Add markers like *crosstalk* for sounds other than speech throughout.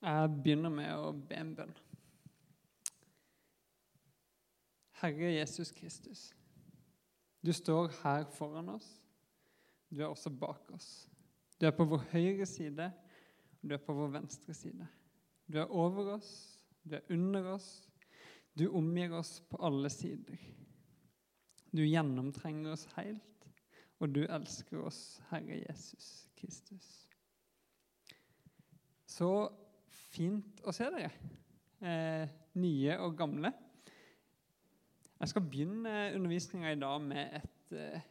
Jeg begynner med å be en bønn. Herre Jesus Kristus, du står her foran oss. Du er også bak oss. Du er på vår høyre side, og du er på vår venstre side. Du er over oss, du er under oss, du omgir oss på alle sider. Du gjennomtrenger oss helt, og du elsker oss, Herre Jesus Kristus. Så fint å se dere, eh, nye og gamle. Jeg skal begynne undervisninga i dag med et eh,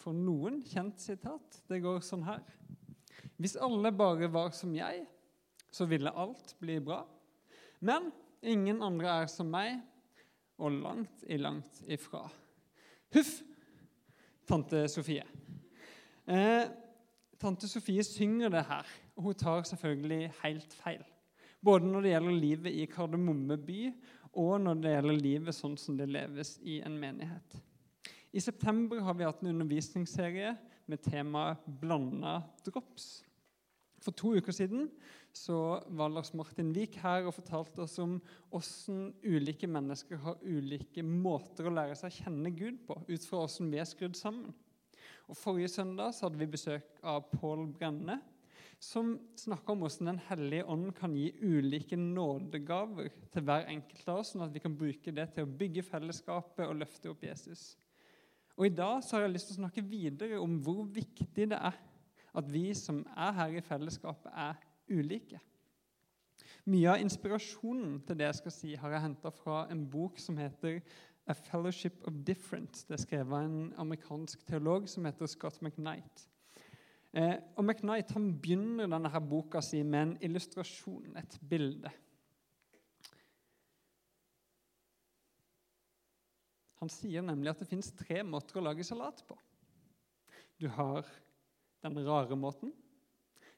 for noen kjent sitat. Det går sånn her. Hvis alle bare var som jeg, så ville alt bli bra. Men ingen andre er som meg, og langt i langt ifra. Huff, tante Sofie. Eh, tante Sofie synger det her, og hun tar selvfølgelig helt feil. Både når det gjelder livet i Kardemomme by, og når det gjelder livet sånn som det leves i en menighet. I september har vi hatt en undervisningsserie med temaet 'blanda drops'. For to uker siden så var Lars Martin Wiik her og fortalte oss om hvordan ulike mennesker har ulike måter å lære seg å kjenne Gud på, ut fra hvordan vi er skrudd sammen. Og Forrige søndag så hadde vi besøk av Pål Brenne, som snakka om hvordan Den hellige ånd kan gi ulike nådegaver til hver enkelt av oss, sånn at vi kan bruke det til å bygge fellesskapet og løfte opp Jesus. Og I dag så har jeg lyst til å snakke videre om hvor viktig det er at vi som er her i fellesskapet, er ulike. Mye av inspirasjonen til det jeg skal si, har jeg henta fra en bok som heter A Fellowship of Difference. Det er skrevet av en amerikansk teolog som heter Scott McKnight. Eh, og McKnight han begynner denne her boka si med en illustrasjon, et bilde. Han sier nemlig at det fins tre måter å lage salat på. Du har den rare måten,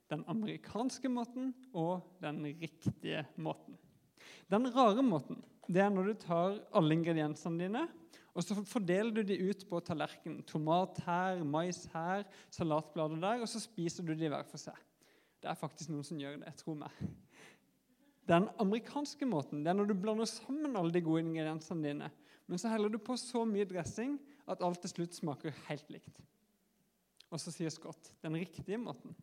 den amerikanske måten og den riktige måten. Den rare måten det er når du tar alle ingrediensene dine og så fordeler du de ut på tallerkenen. Tomat her, mais her, salatblader der, og så spiser du de hver for seg. Det er faktisk noen som gjør det. tro meg. Den amerikanske måten det er når du blander sammen alle de gode ingrediensene dine, men så heller du på så mye dressing at alt til slutt smaker helt likt. Og så sier Scott den riktige måten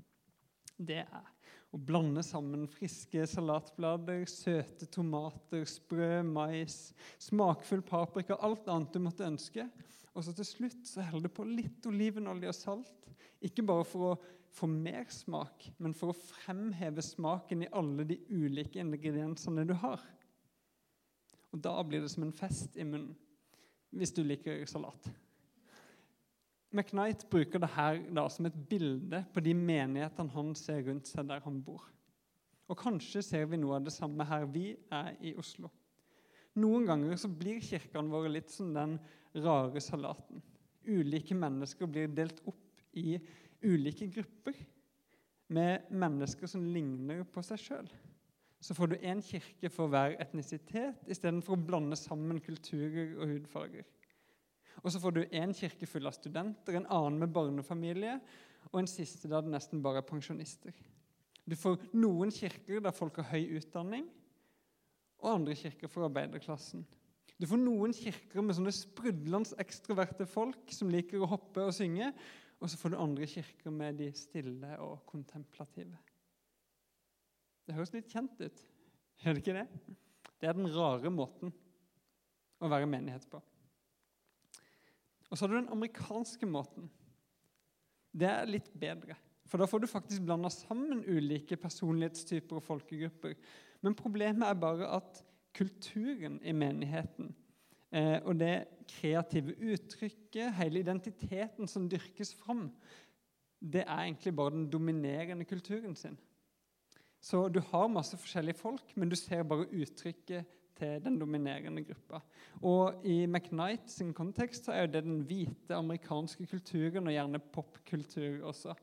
det er å blande sammen friske salatblader, søte tomater, sprø mais, smakfull paprika, alt annet du måtte ønske. Og så til slutt så heller du på litt olivenolje og salt. Ikke bare for å få mer smak, men for å fremheve smaken i alle de ulike ingrediensene du har. Og da blir det som en fest i munnen, hvis du liker salat. McKnight bruker det her da, som et bilde på de menighetene han ser rundt seg der han bor. Og Kanskje ser vi noe av det samme her vi er i Oslo. Noen ganger så blir kirkene våre litt som den rare salaten. Ulike mennesker blir delt opp i ulike grupper med mennesker som ligner på seg sjøl. Så får du én kirke for hver etnisitet istedenfor å blande sammen kulturer og hudfarger. Og så får du én kirke full av studenter, en annen med barnefamilie, og en siste der det nesten bare er pensjonister. Du får noen kirker der folk har høy utdanning, og andre kirker for arbeiderklassen. Du får noen kirker med sånne sprudlende ekstroverte folk som liker å hoppe og synge, og så får du andre kirker med de stille og kontemplative. Det høres litt kjent ut, gjør det ikke det? Det er den rare måten å være menighet på. Og så har du den amerikanske måten. Det er litt bedre. For da får du faktisk blanda sammen ulike personlighetstyper og folkegrupper. Men problemet er bare at kulturen i menigheten eh, og det kreative uttrykket, hele identiteten som dyrkes fram, det er egentlig bare den dominerende kulturen sin. Så du har masse forskjellige folk, men du ser bare uttrykket til den dominerende gruppa. Og I McKnight sin kontekst så er det den hvite amerikanske kulturen, og gjerne popkultur også.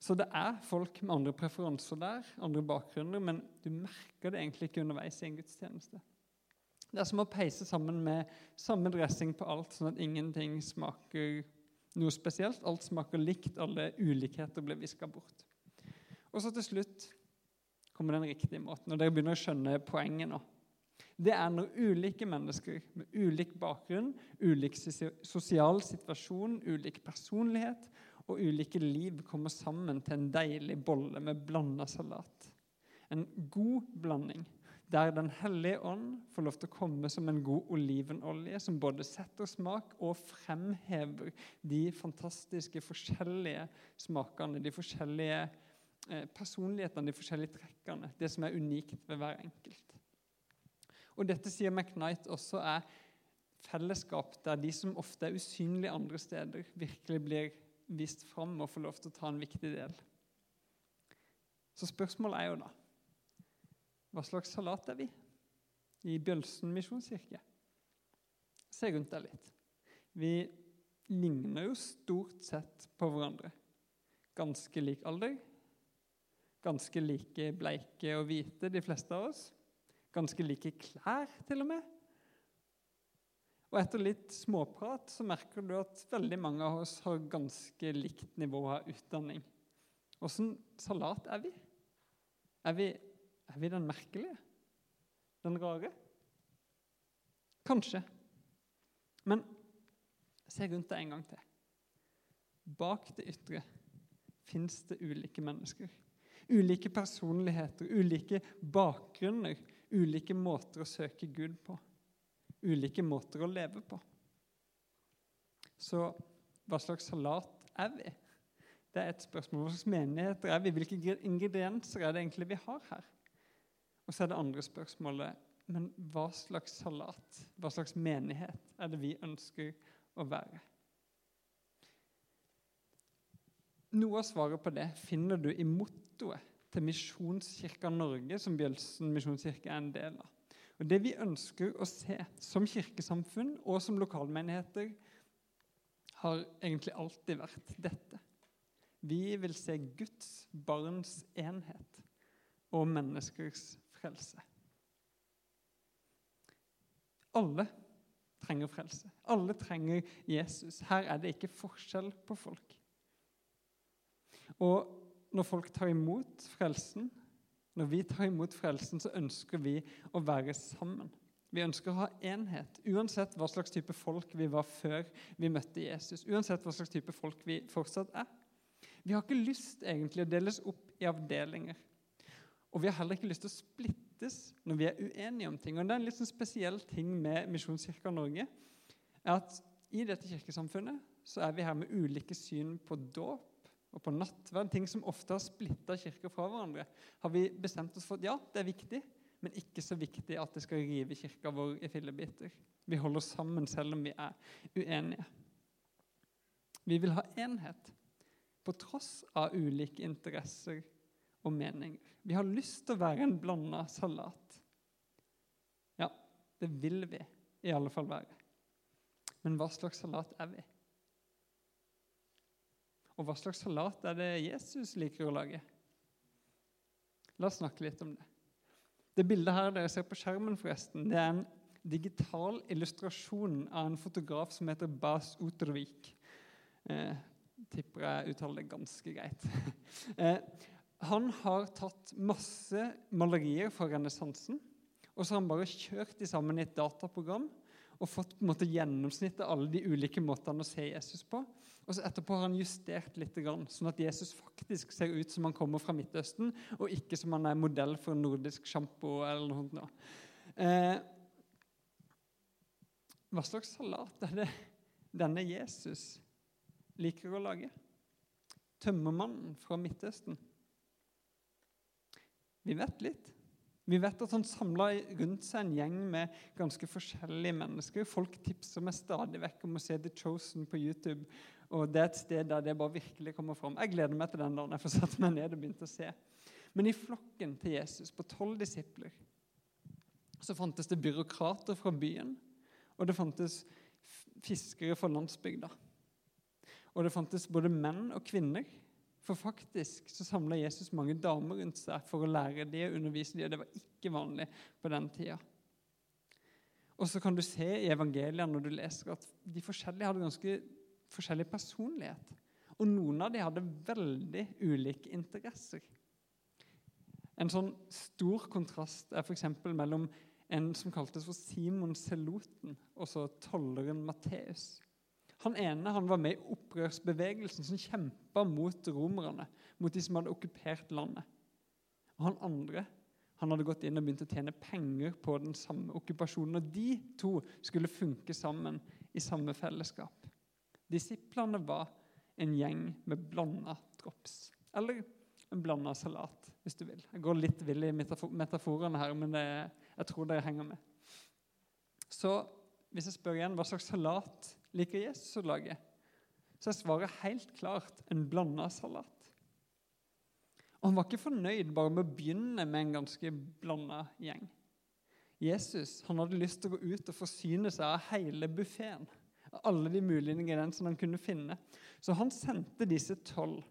Så det er folk med andre preferanser der, andre bakgrunner, men du merker det egentlig ikke underveis i en gudstjeneste. Det er som å peise sammen med samme dressing på alt, sånn at ingenting smaker noe spesielt. Alt smaker likt, alle ulikheter blir viska bort. Og så til slutt kommer den riktige måten. Og dere begynner å skjønne poenget nå. Det er når ulike mennesker med ulik bakgrunn, ulik sosial situasjon, ulik personlighet og ulike liv kommer sammen til en deilig bolle med blanda salat. En god blanding der Den hellige ånd får lov til å komme som en god olivenolje som både setter smak og fremhever de fantastiske forskjellige smakene, de forskjellige personlighetene, de forskjellige trekkene. Det som er unikt ved hver enkelt. Og dette sier McKnight også er fellesskap der de som ofte er usynlige andre steder, virkelig blir vist fram og får lov til å ta en viktig del. Så spørsmålet er jo da hva slags salat er vi i Bjølsen misjonskirke? Se rundt deg litt. Vi ligner jo stort sett på hverandre. Ganske lik alder. Ganske like bleike og hvite, de fleste av oss. Ganske like klær, til og med. Og etter litt småprat så merker du at veldig mange av oss har ganske likt nivå av utdanning. Åssen salat er vi? Er vi er vi den merkelige? Den rare? Kanskje. Men se rundt deg en gang til. Bak det ytre fins det ulike mennesker. Ulike personligheter, ulike bakgrunner, ulike måter å søke Gud på. Ulike måter å leve på. Så hva slags salat er vi? Det er et spørsmål. Hva slags menigheter er vi? Hvilke ingredienser er det egentlig vi har her? Og så er det andre spørsmålet men hva slags salat, hva slags menighet, er det vi ønsker å være? Noe av svaret på det finner du i mottoet til Misjonskirka Norge, som Bjølsen misjonskirke er en del av. Og Det vi ønsker å se som kirkesamfunn og som lokalmenigheter, har egentlig alltid vært dette. Vi vil se Guds barns enhet og menneskers frelse. Alle trenger frelse. Alle trenger Jesus. Her er det ikke forskjell på folk. Og når folk tar imot frelsen, når vi tar imot frelsen, så ønsker vi å være sammen. Vi ønsker å ha enhet, uansett hva slags type folk vi var før vi møtte Jesus. Uansett hva slags type folk vi fortsatt er. Vi har ikke lyst egentlig å deles opp i avdelinger. Og vi har heller ikke lyst til å splittes når vi er uenige om ting. Og det er en litt sånn spesiell ting med Misjonskirka Norge. er at I dette kirkesamfunnet så er vi her med ulike syn på dåp og på nattverd. Ting som ofte har splitta kirker fra hverandre. Har vi bestemt oss for at ja, det er viktig, men ikke så viktig at det skal rive kirka vår i fillebiter. Vi holder sammen selv om vi er uenige. Vi vil ha enhet på tross av ulike interesser og meninger. Vi har lyst til å være en blanda salat. Ja, det vil vi i alle fall være. Men hva slags salat er vi? Og hva slags salat er det Jesus liker å lage? La oss snakke litt om det. Det bildet her dere ser på skjermen, forresten, det er en digital illustrasjon av en fotograf som heter Bas Otervik. Eh, tipper jeg uttaler det ganske greit. *laughs* eh, han har tatt masse malerier fra renessansen, og så har han bare kjørt de sammen i et dataprogram og fått på en måte gjennomsnittet alle de ulike måtene å se Jesus på. Og så Etterpå har han justert litt, sånn at Jesus faktisk ser ut som han kommer fra Midtøsten, og ikke som han er modell for nordisk sjampo eller noe sånt. Eh, hva slags salat er det denne Jesus liker å lage? Tømmermannen fra Midtøsten? Vi vet litt. Vi vet at han samla rundt seg en gjeng med ganske forskjellige mennesker. Folk tipser meg stadig vekk om å se The Chosen på YouTube. Og Det er et sted der det bare virkelig kommer fram. Jeg gleder meg til den dagen jeg får satt meg ned og begynt å se. Men i flokken til Jesus, på tolv disipler, så fantes det byråkrater fra byen. Og det fantes fiskere fra landsbygda. Og det fantes både menn og kvinner for faktisk så samla Jesus mange damer rundt seg for å lære dem og undervise dem. og Det var ikke vanlig på den tida. Og så kan du se i evangeliene når du leser at de forskjellige hadde ganske forskjellig personlighet. Og noen av dem hadde veldig ulike interesser. En sånn stor kontrast er f.eks. mellom en som kaltes for Simon Seloten, og så tolleren Matteus. Han ene han var med i opprørsbevegelsen som kjempa mot romerne, mot de som hadde okkupert landet. Og han andre han hadde gått inn og begynt å tjene penger på den samme okkupasjonen. Og de to skulle funke sammen i samme fellesskap. Disiplene var en gjeng med blanda drops. Eller en blanda salat, hvis du vil. Jeg går litt vill i metaforene her, men det, jeg tror dere henger med. Så hvis jeg spør igjen hva slags salat liker Jesus å lage, så er svaret helt klart en blanda salat. Og Han var ikke fornøyd bare med å begynne med en ganske blanda gjeng. Jesus han hadde lyst til å gå ut og forsyne seg av hele buffeen. Av alle de mulige ingrediensene han kunne finne. Så han sendte disse tolv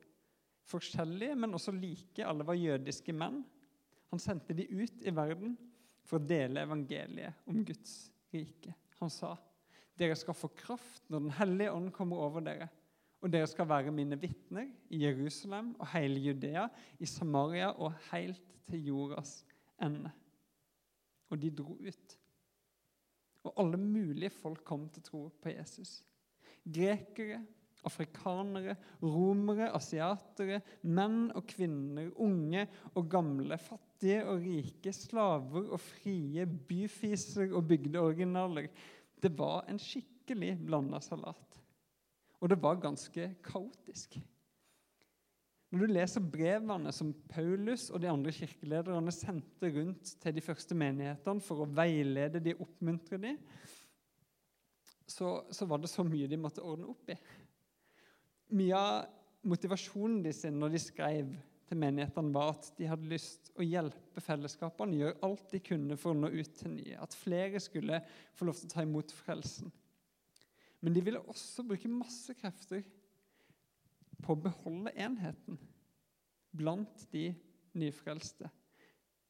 forskjellige, men også like. Alle var jødiske menn. Han sendte de ut i verden for å dele evangeliet om Guds rike. Han sa dere skal få kraft når Den hellige ånd kommer over dere. Og dere skal være mine vitner i Jerusalem og hele Judea, i Samaria og helt til jordas ende. Og de dro ut. Og alle mulige folk kom til tro på Jesus. Grekere, afrikanere, romere, asiatere, menn og kvinner, unge og gamle, fattige og rike, slaver og frie, byfiser og bygdeoriginaler. Det var en skikkelig blanda salat. Og det var ganske kaotisk. Når du leser brevene som Paulus og de andre kirkelederne sendte rundt til de første menighetene for å veilede de og oppmuntre de, så, så, var det så mye de måtte ordne opp i. Mye av motivasjonen de sin når de skrev til menighetene, var at de hadde lyst å hjelpe fellesskapene, gjøre alt de kunne for å nå ut til nye. At flere skulle få lov til å ta imot frelsen. Men de ville også bruke masse krefter på å beholde enheten blant de nyfrelste.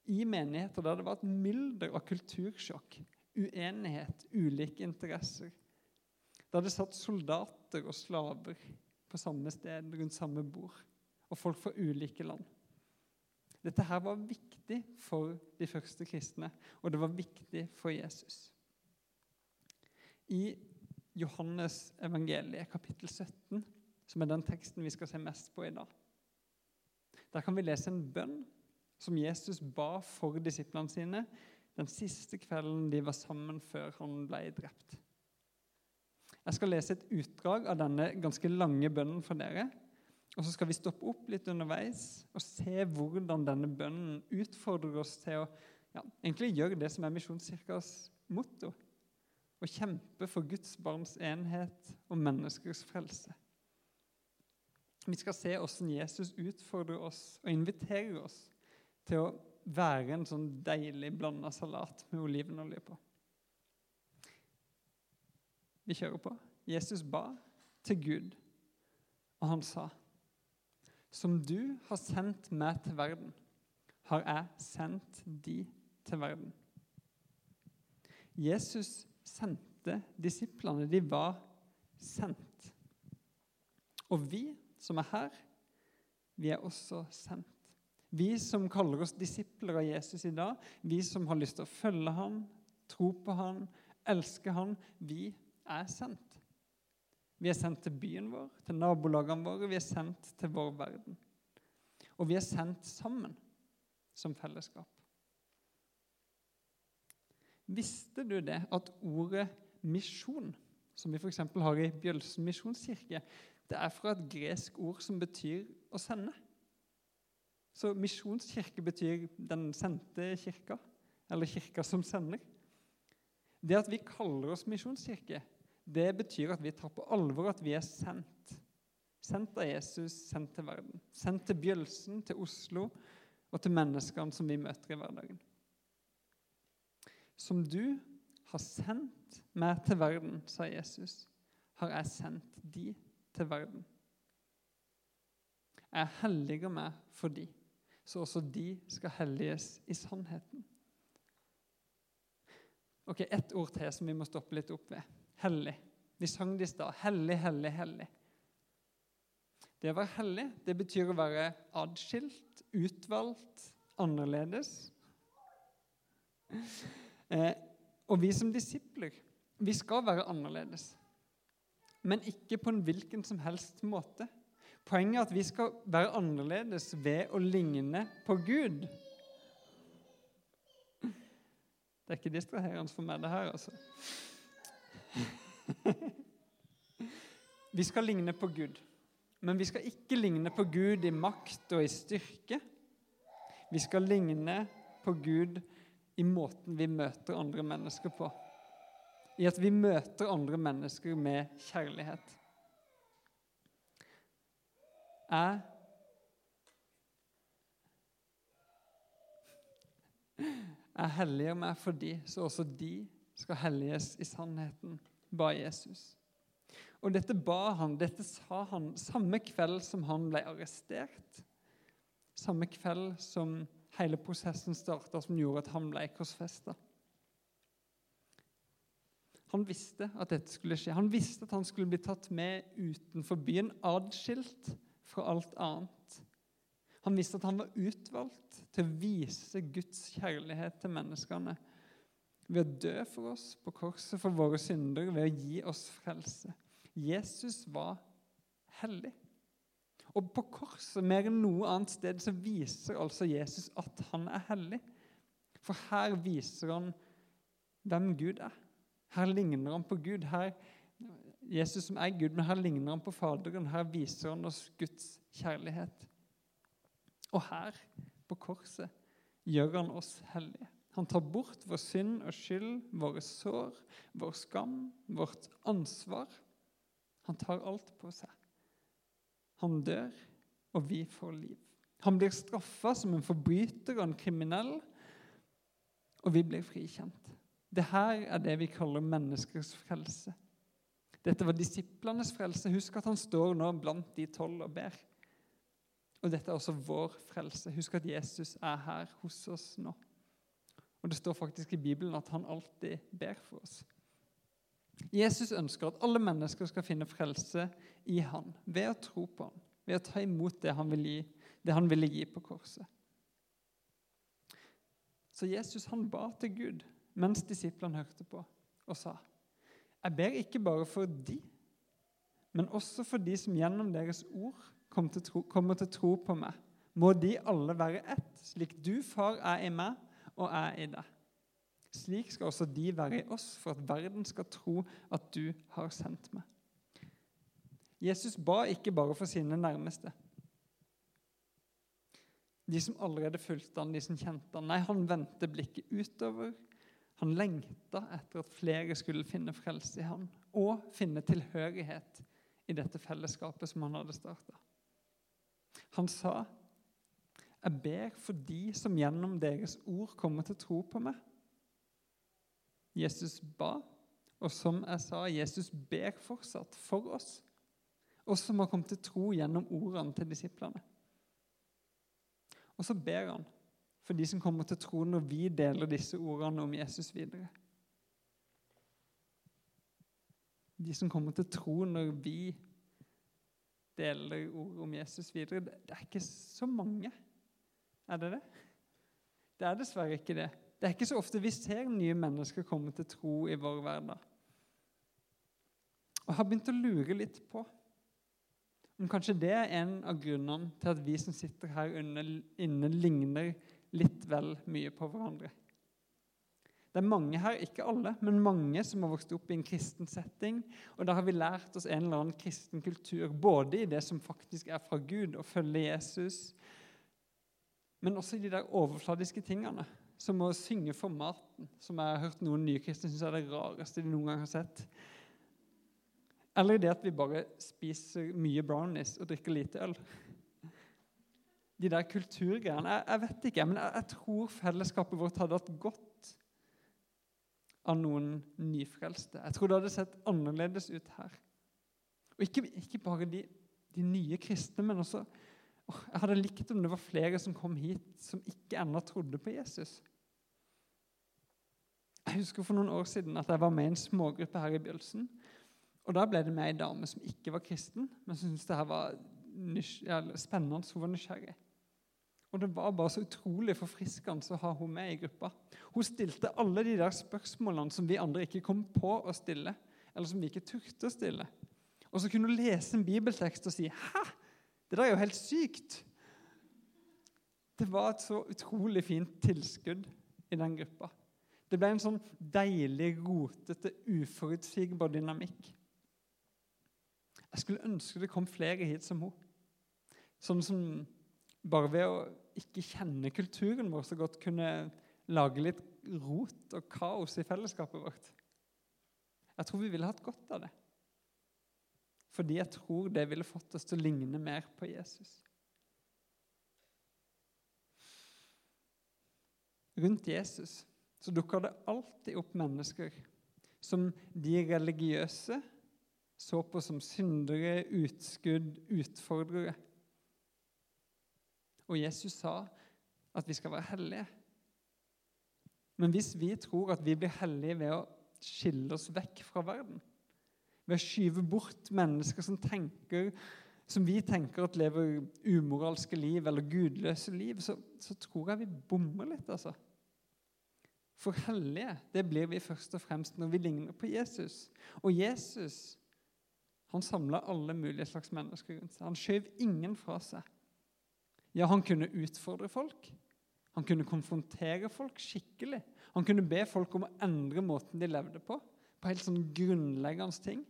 I menigheter der det var et mylder av kultursjokk, uenighet, ulike interesser. Der det satt soldater og slaver på samme sted rundt samme bord og folk fra ulike land. Dette her var viktig for de første kristne, og det var viktig for Jesus. I Johannes evangeliet, kapittel 17, som er den teksten vi skal se mest på i dag, der kan vi lese en bønn som Jesus ba for disiplene sine den siste kvelden de var sammen før han ble drept. Jeg skal lese et utdrag av denne ganske lange bønnen for dere. Og så skal vi stoppe opp litt underveis og se hvordan denne bønnen utfordrer oss til å ja, egentlig gjøre det som er Misjonskirkas motto. Å kjempe for Guds barns enhet og menneskers frelse. Vi skal se hvordan Jesus utfordrer oss og inviterer oss til å være en sånn deilig blanda salat med olivenolje på. Vi kjører på. Jesus ba til Gud, og han sa som du har sendt meg til verden, har jeg sendt de til verden. Jesus sendte disiplene. De var sendt. Og vi som er her, vi er også sendt. Vi som kaller oss disipler av Jesus i dag, vi som har lyst til å følge ham, tro på ham, elske ham, vi er sendt. Vi er sendt til byen vår, til nabolagene våre, vi er sendt til vår verden. Og vi er sendt sammen som fellesskap. Visste du det at ordet misjon, som vi f.eks. har i Bjølsen misjonskirke, det er fra et gresk ord som betyr å sende? Så misjonskirke betyr den sendte kirka, eller kirka som sender. Det at vi kaller oss misjonskirke, det betyr at vi tar på alvor at vi er sendt. Sendt av Jesus, sendt til verden. Sendt til Bjølsen, til Oslo og til menneskene som vi møter i hverdagen. Som du har sendt meg til verden, sa Jesus, har jeg sendt de til verden. Jeg helliger meg for de, så også de skal helliges i sannheten. Ok, Ett ord til som vi må stoppe litt opp ved hellig. Vi sang det i stad. Hellig, hellig, hellig. Det å være hellig det betyr å være adskilt, utvalgt, annerledes. Eh, og vi som disipler, vi skal være annerledes. Men ikke på en hvilken som helst måte. Poenget er at vi skal være annerledes ved å ligne på Gud. Det er ikke distraherende for meg, det her, altså. *laughs* Vi skal ligne på Gud, men vi skal ikke ligne på Gud i makt og i styrke. Vi skal ligne på Gud i måten vi møter andre mennesker på. I at vi møter andre mennesker med kjærlighet. Jeg Jeg helliger meg for de, så også de skal helliges i sannheten, ba Jesus. Og dette ba han, dette sa han samme kveld som han ble arrestert. Samme kveld som hele prosessen starta, som gjorde at han ble korsfesta. Han visste at dette skulle skje. Han visste at han skulle bli tatt med utenfor byen, adskilt fra alt annet. Han visste at han var utvalgt til å vise Guds kjærlighet til menneskene ved å dø for oss på korset for våre synder, ved å gi oss frelse. Jesus var hellig. Og på korset, mer enn noe annet sted, så viser altså Jesus at han er hellig. For her viser han hvem Gud er. Her ligner han på Gud. Her, Jesus som er Gud, men her ligner han på Faderen. Her viser han oss Guds kjærlighet. Og her, på korset, gjør han oss hellige. Han tar bort vår synd og skyld, våre sår, vår skam, vårt ansvar. Han tar alt på seg. Han dør, og vi får liv. Han blir straffa som en forbryter og en kriminell, og vi blir frikjent. Det her er det vi kaller menneskers frelse. Dette var disiplenes frelse. Husk at han står nå blant de tolv og ber. Og dette er også vår frelse. Husk at Jesus er her hos oss nå. Og Det står faktisk i Bibelen at han alltid ber for oss. Jesus ønsker at alle mennesker skal finne frelse i han, ved å tro på han, ved å ta imot det han, vil gi, det han ville gi på korset. Så Jesus han ba til Gud mens disiplene hørte på, og sa Jeg ber ikke bare for de, men også for de som gjennom deres ord kommer til, tro, kommer til tro på meg. Må de alle være ett, slik du, far, er i meg og er i deg. Slik skal også de være i oss, for at verden skal tro at du har sendt meg. Jesus ba ikke bare for sine nærmeste. De som allerede fulgte han, de som kjente han. Nei, han vendte blikket utover. Han lengta etter at flere skulle finne frelse i han, og finne tilhørighet i dette fellesskapet som han hadde starta. Han sa, 'Jeg ber for de som gjennom deres ord kommer til å tro på meg.' Jesus ba, og som jeg sa, Jesus ber fortsatt for oss, oss som har kommet til tro gjennom ordene til disiplene. Og så ber han for de som kommer til tro når vi deler disse ordene om Jesus videre. De som kommer til tro når vi deler ord om Jesus videre. Det er ikke så mange. Er det det? Det er dessverre ikke det. Det er ikke så ofte vi ser nye mennesker komme til tro i vår hverdag. Og har begynt å lure litt på om kanskje det er en av grunnene til at vi som sitter her inne, ligner litt vel mye på hverandre. Det er mange her, ikke alle, men mange som har vokst opp i en kristen setting. Og da har vi lært oss en eller annen kristen kultur, både i det som faktisk er fra Gud, å følge Jesus, men også de der overfladiske tingene, som å synge for maten, som jeg har hørt noen nykristne synes er det rareste de noen gang har sett. Eller det at vi bare spiser mye brownies og drikker lite øl. De der kulturgreiene. Jeg, jeg vet ikke, men jeg, jeg tror fellesskapet vårt hadde hatt godt av noen nyfrelste. Jeg tror det hadde sett annerledes ut her. Og ikke, ikke bare de, de, nye kristne, men også Jeg hadde likt om det var flere som kom hit som ikke ennå trodde på Jesus. Jeg husker for noen år siden at jeg var med i en smågruppe her i Bjølsen. Og Da ble det med ei dame som ikke var kristen, men som syntes det her var spennende. Hun var nysgjerrig. Og det var bare så utrolig forfriskende å ha hun med i gruppa. Hun stilte alle de der spørsmålene som vi andre ikke kom på å stille, eller som vi ikke turte å stille. Og så kunne hun lese en bibeltekst og si 'Hæ? Det der er jo helt sykt!' Det var et så utrolig fint tilskudd i den gruppa. Det ble en sånn deilig, rotete, uforutsigbar dynamikk. Jeg skulle ønske det kom flere hit som hun. Sånn som bare ved å ikke kjenne kulturen vår så godt kunne lage litt rot og kaos i fellesskapet vårt. Jeg tror vi ville hatt godt av det. Fordi jeg tror det ville fått oss til å ligne mer på Jesus. Rundt Jesus så dukker det alltid opp mennesker som de religiøse så på som syndere, utskudd, utfordrere. Og Jesus sa at vi skal være hellige. Men hvis vi tror at vi blir hellige ved å skille oss vekk fra verden, ved å skyve bort mennesker som, tenker, som vi tenker at lever umoralske liv eller gudløse liv, så, så tror jeg vi bommer litt, altså. For hellige det blir vi først og fremst når vi ligner på Jesus. Og Jesus han samla alle mulige slags mennesker rundt seg. Han skjøv ingen fra seg. Ja, han kunne utfordre folk. Han kunne konfrontere folk skikkelig. Han kunne be folk om å endre måten de levde på, på helt sånn grunnleggende ting.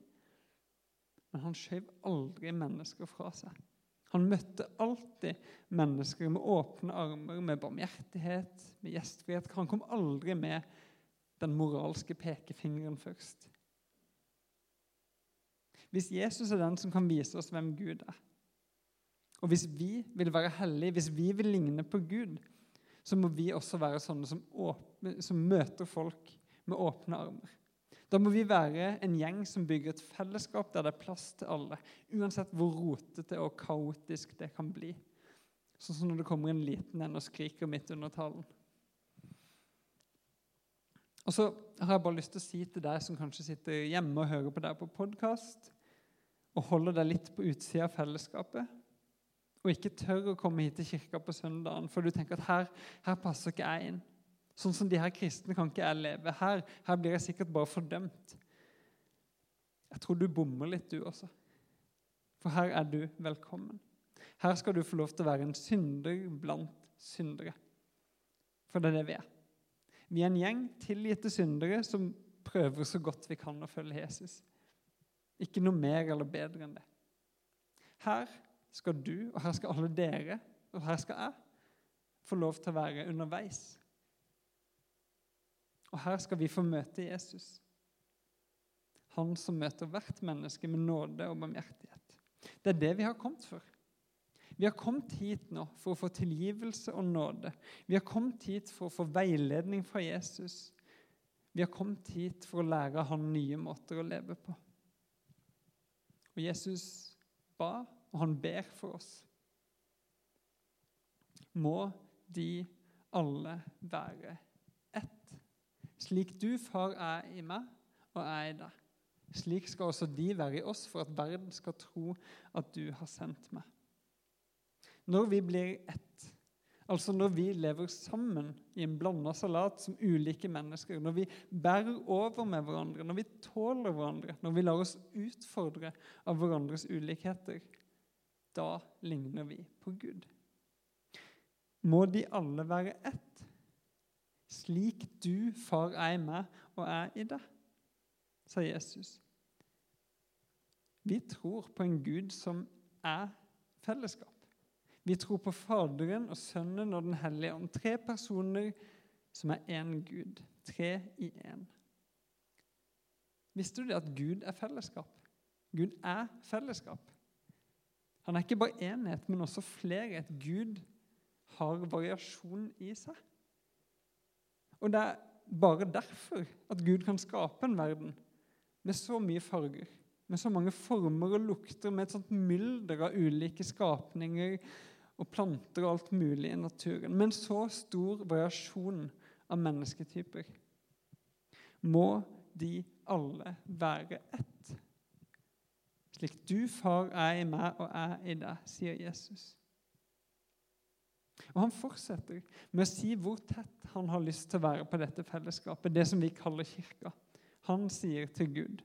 Men han skjøv aldri mennesker fra seg. Han møtte alltid mennesker med åpne armer, med barmhjertighet, med gjestfrihet. Han kom aldri med den moralske pekefingeren først. Hvis Jesus er den som kan vise oss hvem Gud er, og hvis vi vil være hellige, hvis vi vil ligne på Gud, så må vi også være sånne som, åpne, som møter folk med åpne armer. Da må vi være en gjeng som bygger et fellesskap der det er plass til alle, uansett hvor rotete og kaotisk det kan bli. Sånn som når det kommer en liten en og skriker midt under talen. Og så har jeg bare lyst til å si til deg som kanskje sitter hjemme og hører på deg på podkast, og holder deg litt på utsida av fellesskapet, og ikke tør å komme hit til kirka på søndagen, for du tenker at her, her passer ikke jeg inn. Sånn som de her kristne kan ikke jeg leve. Her, her blir jeg sikkert bare fordømt. Jeg tror du bommer litt, du også. For her er du velkommen. Her skal du få lov til å være en synder blant syndere. For det er det vi er. Vi er en gjeng tilgitte syndere som prøver så godt vi kan å følge Jesus. Ikke noe mer eller bedre enn det. Her skal du, og her skal alle dere, og her skal jeg, få lov til å være underveis og her skal vi få møte Jesus. Han som møter hvert menneske med nåde og barmhjertighet. Det er det vi har kommet for. Vi har kommet hit nå for å få tilgivelse og nåde. Vi har kommet hit for å få veiledning fra Jesus. Vi har kommet hit for å lære han nye måter å leve på. Og Jesus ba, og han ber for oss. Må de alle være slik du, far, er i meg og er i deg. Slik skal også de være i oss, for at verden skal tro at du har sendt meg. Når vi blir ett, altså når vi lever sammen i en blanda salat som ulike mennesker, når vi bærer over med hverandre, når vi tåler hverandre, når vi lar oss utfordre av hverandres ulikheter, da ligner vi på Gud. Må de alle være ett? Slik du, far, er i meg og er i deg, sa Jesus. Vi tror på en Gud som er fellesskap. Vi tror på Faderen og Sønnen og Den hellige ånd. Tre personer som er én Gud. Tre i én. Visste du det at Gud er fellesskap? Gud er fellesskap. Han er ikke bare enhet, men også flere. Et Gud har variasjon i seg. Og det er bare derfor at Gud kan skape en verden med så mye farger, med så mange former og lukter, med et sånt mylder av ulike skapninger og planter og alt mulig i naturen. Med en så stor variasjon av mennesketyper. Må de alle være ett. Slik du, far, er i meg og er i deg, sier Jesus. Og han fortsetter med å si hvor tett han har lyst til å være på dette fellesskapet, det som vi kaller kirka. Han sier til Gud,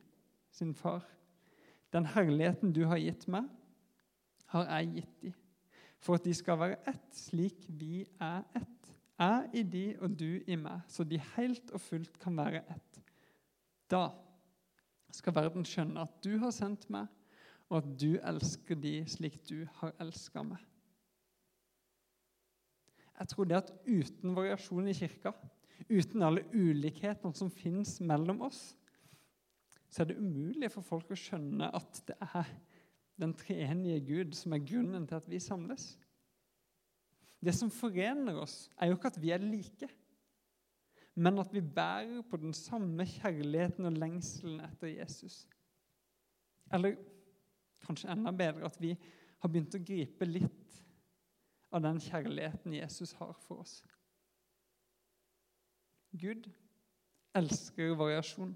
sin far, den herligheten du har gitt meg, har jeg gitt dem, for at de skal være ett, slik vi er ett. Jeg i de og du i meg, så de helt og fullt kan være ett. Da skal verden skjønne at du har sendt meg, og at du elsker de slik du har elska meg. Jeg tror det at uten variasjon i kirka, uten alle ulikhetene som finnes mellom oss, så er det umulig for folk å skjønne at det er den treenige Gud som er grunnen til at vi samles. Det som forener oss, er jo ikke at vi er like, men at vi bærer på den samme kjærligheten og lengselen etter Jesus. Eller kanskje enda bedre at vi har begynt å gripe litt av den kjærligheten Jesus har for oss. Gud elsker variasjon.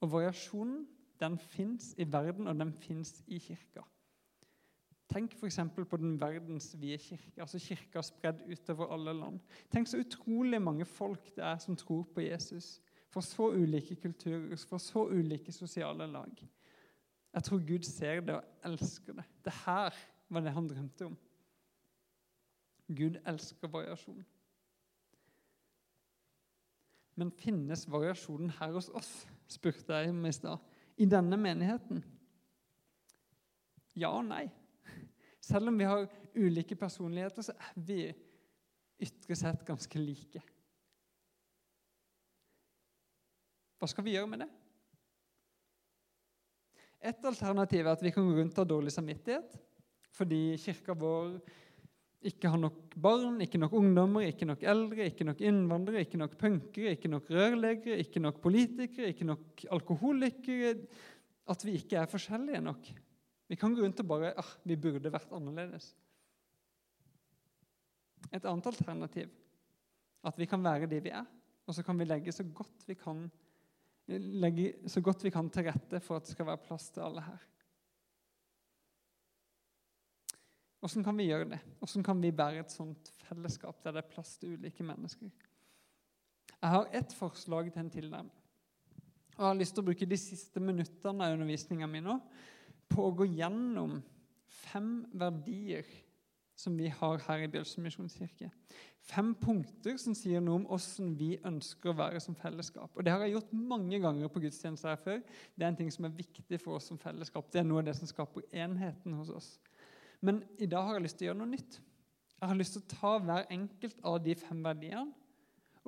Og variasjonen den fins i verden, og den fins i kirka. Tenk f.eks. på den verdensvide kirke, altså kirka spredd utover alle land. Tenk så utrolig mange folk det er som tror på Jesus, fra så ulike kulturer, fra så ulike sosiale lag. Jeg tror Gud ser det og elsker det. Det her var det han drømte om. Gud elsker variasjon. Men finnes variasjonen her hos oss, spurte jeg om i stad. I denne menigheten? Ja og nei. Selv om vi har ulike personligheter, så er vi ytre sett ganske like. Hva skal vi gjøre med det? Et alternativ er at vi kan gå rundt og ha dårlig samvittighet fordi kirka vår ikke har nok barn, ikke nok ungdommer, ikke nok eldre, ikke nok innvandrere, ikke nok punkere, ikke nok rørleggere, ikke nok politikere, ikke nok alkoholikere At vi ikke er forskjellige nok. Vi kan gå rundt og bare ah, vi burde vært annerledes. Et annet alternativ at vi kan være de vi er, og så kan vi legge så godt vi kan, legge så godt vi kan til rette for at det skal være plass til alle her. Hvordan kan vi gjøre det? Hvordan kan vi bære et sånt fellesskap der det er plass til ulike mennesker? Jeg har ett forslag til en tilnærming. Og jeg har lyst til å bruke de siste minuttene av undervisninga mi nå på å gå gjennom fem verdier som vi har her i Bjølsen misjonskirke. Fem punkter som sier noe om hvordan vi ønsker å være som fellesskap. Og Det har jeg gjort mange ganger på gudstjenester her før. Det er en ting som er viktig for oss som fellesskap. Det er noe av det som skaper enheten hos oss. Men i dag har jeg lyst til å gjøre noe nytt. Jeg har lyst til å ta hver enkelt av de fem verdiene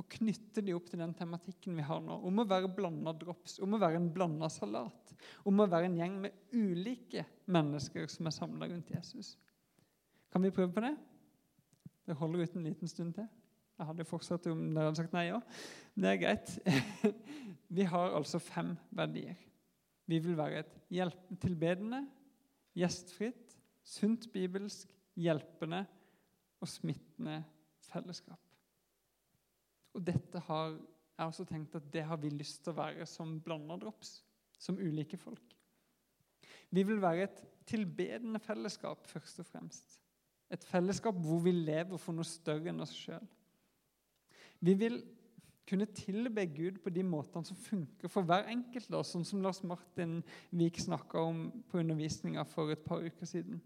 og knytte de opp til den tematikken vi har nå, om å være blanda drops, om å være en blanda salat, om å være en gjeng med ulike mennesker som er samla rundt Jesus. Kan vi prøve på det? Det holder ut en liten stund til. Jeg hadde fortsatt om dere hadde sagt nei òg. Det er greit. *laughs* Vi har altså fem verdier. Vi vil være et tilbedende, gjestfritt, sunt bibelsk, hjelpende og smittende fellesskap. Og dette har jeg også tenkt at det har vi lyst til å være som blanda drops, som ulike folk. Vi vil være et tilbedende fellesskap, først og fremst. Et fellesskap hvor vi lever for noe større enn oss sjøl. Vi vil kunne tilbe Gud på de måtene som funker for hver enkelt, da, sånn som Lars Martin Vik snakka om på undervisninga for et par uker siden.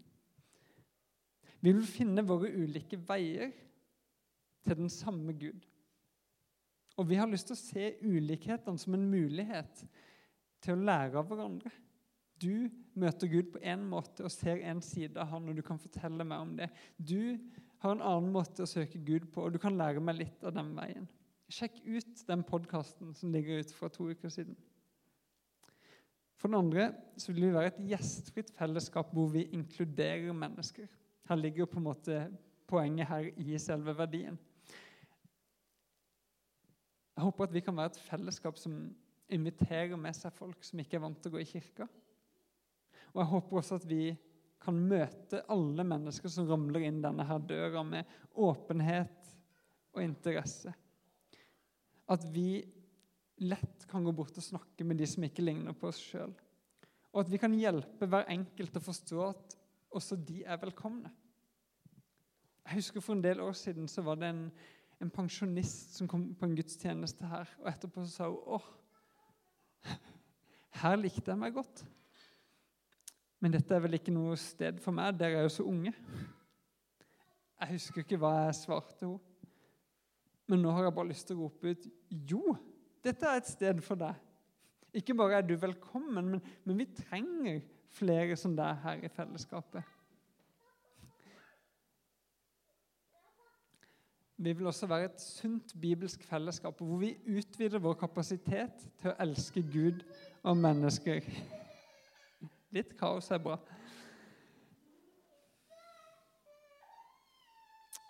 Vi vil finne våre ulike veier til den samme Gud. Og vi har lyst til å se ulikhetene som en mulighet til å lære av hverandre. Du møter Gud på én måte og ser en side av han, og du kan fortelle meg om det. Du har en annen måte å søke Gud på, og du kan lære meg litt av den veien. Sjekk ut den podkasten som ligger ute fra to uker siden. For den andre så vil vi være et gjestfritt fellesskap hvor vi inkluderer mennesker. Her ligger jo på en måte poenget her i selve verdien. Jeg håper at vi kan være et fellesskap som inviterer med seg folk som ikke er vant til å gå i kirka. Og jeg håper også at vi kan møte alle mennesker som ramler inn denne her døra, med åpenhet og interesse. At vi lett kan gå bort og snakke med de som ikke ligner på oss sjøl. Og at vi kan hjelpe hver enkelt å forstå at også de er velkomne. Jeg husker For en del år siden så var det en, en pensjonist som kom på en gudstjeneste her. og Etterpå så sa hun åh, her likte jeg meg godt. Men dette er vel ikke noe sted for meg, dere er jo så unge. Jeg husker ikke hva jeg svarte henne. Men nå har jeg bare lyst til å rope ut jo, dette er et sted for deg. Ikke bare er du velkommen, men, men vi trenger flere som deg her i fellesskapet. Vi vil også være et sunt bibelsk fellesskap hvor vi utvider vår kapasitet til å elske Gud og mennesker. Litt kaos er bra.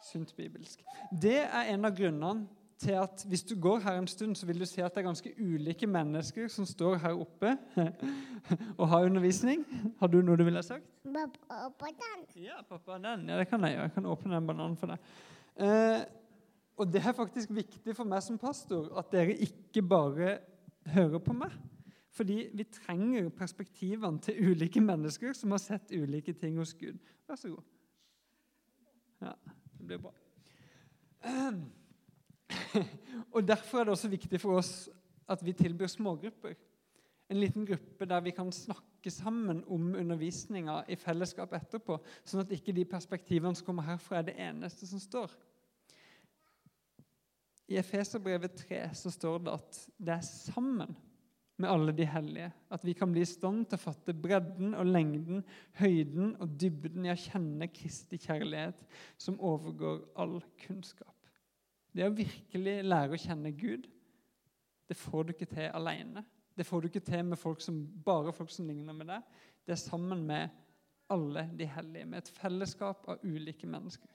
Sunt bibelsk. Det er en av grunnene til at hvis du går her en stund, så vil du se at det er ganske ulike mennesker som står her oppe *laughs* og har undervisning. Har du noe du ville sagt? Den. Ja, pappa, den. Ja, det kan jeg gjøre. Jeg kan åpne den bananen for deg. Eh, og det er faktisk viktig for meg som pastor at dere ikke bare hører på meg. Fordi vi trenger perspektivene til ulike mennesker som har sett ulike ting hos Gud. Vær så god. Ja, det blir bra. *laughs* Og Derfor er det også viktig for oss at vi tilbyr smågrupper. En liten gruppe der vi kan snakke sammen om undervisninga i fellesskap etterpå, sånn at ikke de perspektivene som kommer herfra, er det eneste som står. I Efeserbrevet 3 så står det at det er sammen med alle de hellige at vi kan bli i stand til å fatte bredden og lengden, høyden og dybden i å kjenne Kristi kjærlighet, som overgår all kunnskap. Det å virkelig lære å kjenne Gud, det får du ikke til alene. Det får du ikke til med folk som, bare folk som ligner med deg. Det er sammen med alle de hellige, med et fellesskap av ulike mennesker.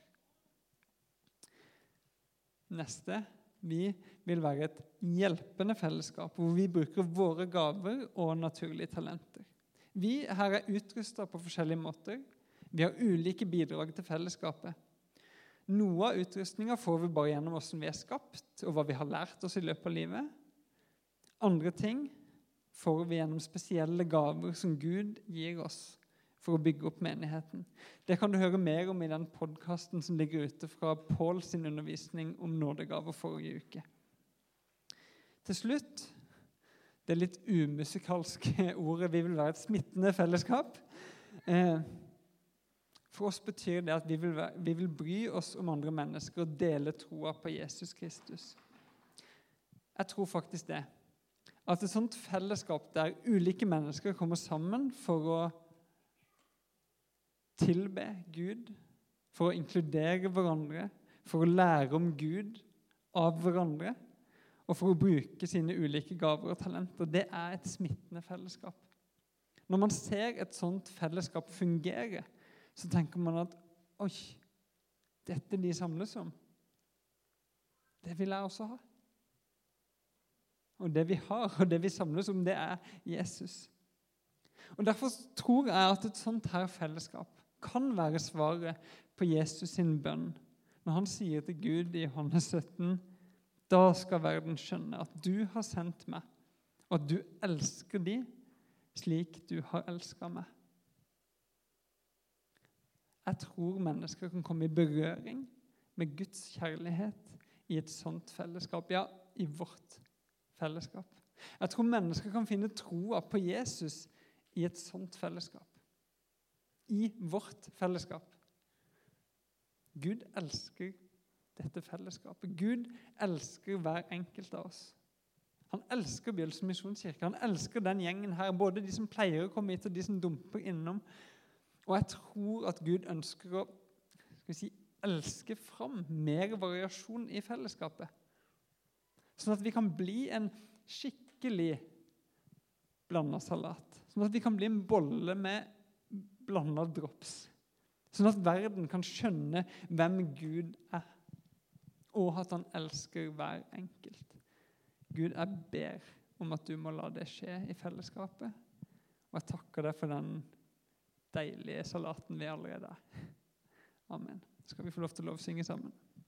Neste vi vil være et hjelpende fellesskap hvor vi bruker våre gaver og naturlige talenter. Vi her er utrusta på forskjellige måter. Vi har ulike bidrag til fellesskapet. Noe av utrustninga får vi bare gjennom hvordan vi er skapt, og hva vi har lært oss i løpet av livet. Andre ting får vi gjennom spesielle gaver som Gud gir oss for å bygge opp menigheten. Det kan du høre mer om i den podkasten som ligger ute fra Paul sin undervisning om nådegaver forrige uke. Til slutt det litt umusikalske ordet 'vi vil være et smittende fellesskap'. Eh, for oss betyr det at vi vil, vi vil bry oss om andre mennesker og dele troa på Jesus Kristus. Jeg tror faktisk det. At et sånt fellesskap der ulike mennesker kommer sammen for å tilbe Gud, for å inkludere hverandre, for å lære om Gud av hverandre, og for å bruke sine ulike gaver og talenter. Det er et smittende fellesskap. Når man ser et sånt fellesskap fungere, så tenker man at Oi, dette de samles om, det vil jeg også ha. Og det vi har, og det vi samles om, det er Jesus. Og Derfor tror jeg at et sånt her fellesskap kan være svaret på Jesus sin bønn når han sier til Gud i Johannes 17.: Da skal verden skjønne at du har sendt meg, og at du elsker de slik du har elska meg. Jeg tror mennesker kan komme i berøring med Guds kjærlighet i et sånt fellesskap. Ja, i vårt fellesskap. Jeg tror mennesker kan finne troa på Jesus i et sånt fellesskap i vårt fellesskap. Gud elsker dette fellesskapet. Gud elsker hver enkelt av oss. Han elsker Bjølsen misjonskirke. Han elsker den gjengen her, både de som pleier å komme hit, og de som dumper innom. Og jeg tror at Gud ønsker å si, elske fram mer variasjon i fellesskapet. Sånn at vi kan bli en skikkelig blanda salat. Sånn at vi kan bli en bolle med blanda drops. Sånn at verden kan skjønne hvem Gud er, og at han elsker hver enkelt. Gud, jeg ber om at du må la det skje i fellesskapet. Og jeg takker deg for den deilige salaten vi allerede er. Amen. Skal vi få lov til å lovsynge sammen?